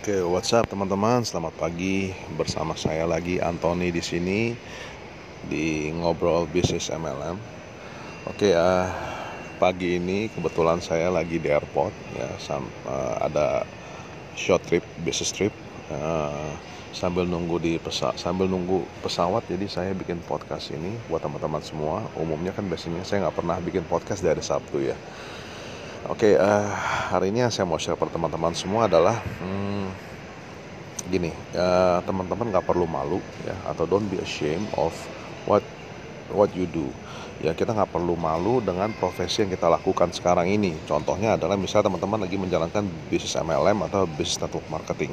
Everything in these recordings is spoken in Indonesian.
Oke, what's up teman-teman? Selamat pagi bersama saya lagi Anthony di sini di ngobrol bisnis MLM. Oke, uh, pagi ini kebetulan saya lagi di airport ya, sam, uh, ada short trip, business trip. Uh, sambil nunggu di pesawat, sambil nunggu pesawat, jadi saya bikin podcast ini buat teman-teman semua. Umumnya kan biasanya saya nggak pernah bikin podcast dari Sabtu ya. Oke, okay, uh, hari ini yang saya mau share pada teman-teman semua adalah hmm, gini, uh, teman-teman nggak perlu malu ya, atau don't be ashamed of what what you do. Ya kita nggak perlu malu dengan profesi yang kita lakukan sekarang ini. Contohnya adalah misalnya teman-teman lagi menjalankan bisnis MLM atau bisnis network marketing.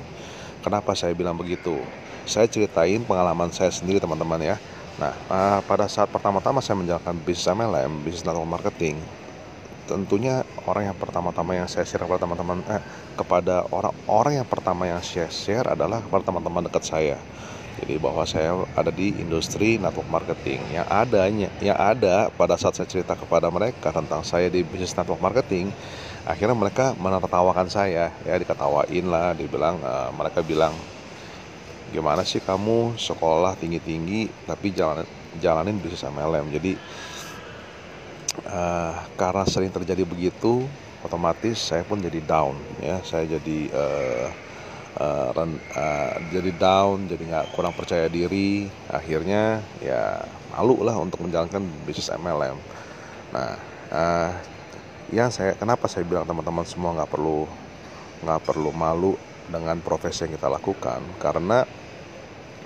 Kenapa saya bilang begitu? Saya ceritain pengalaman saya sendiri teman-teman ya. Nah, uh, pada saat pertama-tama saya menjalankan bisnis MLM, bisnis network marketing, tentunya orang yang pertama-tama yang saya share kepada teman-teman eh, kepada orang-orang yang pertama yang saya share adalah kepada teman-teman dekat saya. Jadi bahwa saya ada di industri network marketing yang adanya yang ada pada saat saya cerita kepada mereka tentang saya di bisnis network marketing, akhirnya mereka menertawakan saya ya diketawain lah, dibilang uh, mereka bilang gimana sih kamu sekolah tinggi-tinggi tapi jalan jalanin bisnis MLM. Jadi uh, karena sering terjadi begitu otomatis saya pun jadi down ya. Saya jadi uh, uh, uh, jadi down jadi nggak kurang percaya diri. Akhirnya ya malu lah untuk menjalankan bisnis MLM nah uh, ya saya kenapa saya bilang teman-teman semua nggak perlu nggak perlu malu dengan profesi yang kita lakukan? Karena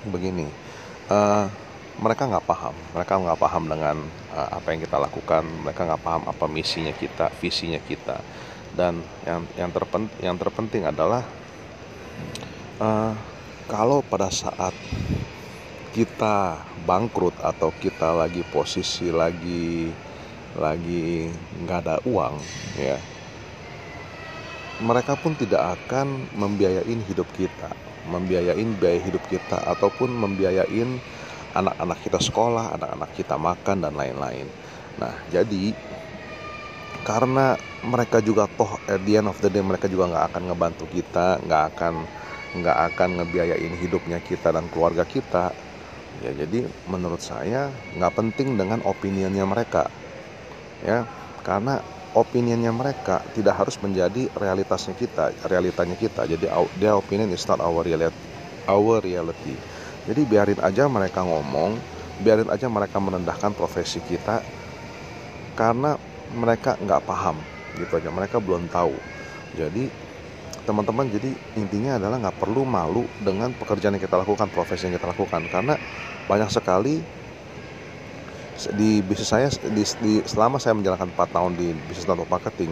begini uh, mereka nggak paham. Mereka nggak paham dengan uh, apa yang kita lakukan. Mereka nggak paham apa misinya kita visinya kita. Dan yang yang terpenting yang terpenting adalah uh, kalau pada saat kita bangkrut atau kita lagi posisi lagi lagi nggak ada uang ya mereka pun tidak akan membiayain hidup kita. Membiayain biaya hidup kita ataupun membiayain anak-anak kita sekolah, anak-anak kita makan dan lain-lain. Nah, jadi karena mereka juga toh at the end of the day mereka juga nggak akan ngebantu kita, nggak akan nggak akan ngebiayain hidupnya kita dan keluarga kita. Ya, jadi menurut saya nggak penting dengan opinionnya mereka, ya, karena opinionnya mereka tidak harus menjadi realitasnya kita, realitanya kita. Jadi their opinion is not our reality, our reality. Jadi biarin aja mereka ngomong, biarin aja mereka merendahkan profesi kita karena mereka nggak paham gitu aja, mereka belum tahu. Jadi teman-teman jadi intinya adalah nggak perlu malu dengan pekerjaan yang kita lakukan, profesi yang kita lakukan karena banyak sekali di bisnis saya di, di selama saya menjalankan 4 tahun di bisnis network marketing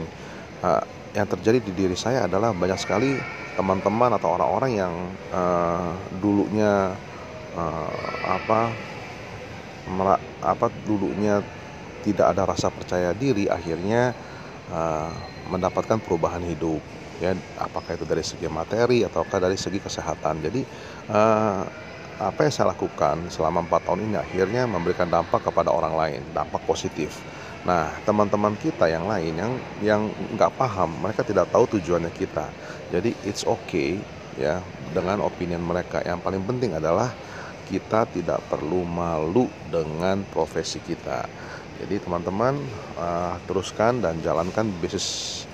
uh, yang terjadi di diri saya adalah banyak sekali teman-teman atau orang-orang yang uh, dulunya uh, apa merak, apa dulunya tidak ada rasa percaya diri akhirnya uh, mendapatkan perubahan hidup ya. Apakah itu dari segi materi ataukah dari segi kesehatan. Jadi uh, apa yang saya lakukan selama empat tahun ini akhirnya memberikan dampak kepada orang lain dampak positif. Nah teman-teman kita yang lain yang yang nggak paham mereka tidak tahu tujuannya kita. Jadi it's okay ya dengan opinion mereka. Yang paling penting adalah kita tidak perlu malu dengan profesi kita. Jadi teman-teman uh, teruskan dan jalankan bisnis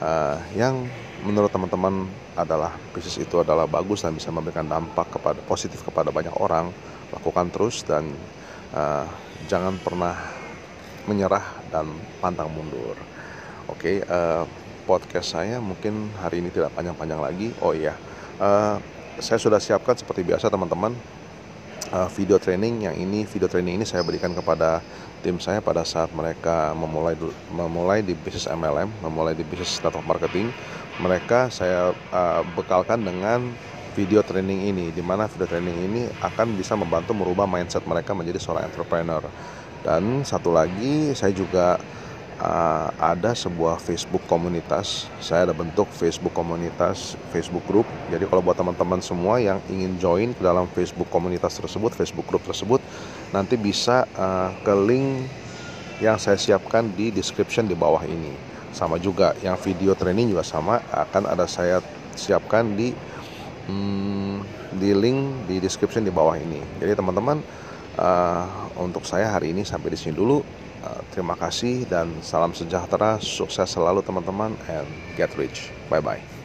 uh, yang menurut teman-teman adalah bisnis itu adalah bagus dan bisa memberikan dampak kepada positif kepada banyak orang. Lakukan terus dan uh, jangan pernah menyerah dan pantang mundur. Oke, okay, uh, podcast saya mungkin hari ini tidak panjang-panjang lagi. Oh iya, uh, saya sudah siapkan seperti biasa teman-teman uh, video training yang ini video training ini saya berikan kepada tim saya pada saat mereka memulai memulai di bisnis MLM, memulai di bisnis network marketing. Mereka saya uh, bekalkan dengan video training ini di mana video training ini akan bisa membantu merubah mindset mereka menjadi seorang entrepreneur. Dan satu lagi saya juga uh, ada sebuah Facebook komunitas. Saya ada bentuk Facebook komunitas, Facebook group. Jadi kalau buat teman-teman semua yang ingin join ke dalam Facebook komunitas tersebut, Facebook group tersebut, nanti bisa uh, ke link yang saya siapkan di description di bawah ini. Sama juga yang video training juga sama akan ada saya siapkan di hmm, di link di description di bawah ini. Jadi teman-teman uh, untuk saya hari ini sampai di sini dulu. Uh, terima kasih dan salam sejahtera, sukses selalu teman-teman and get rich. Bye bye.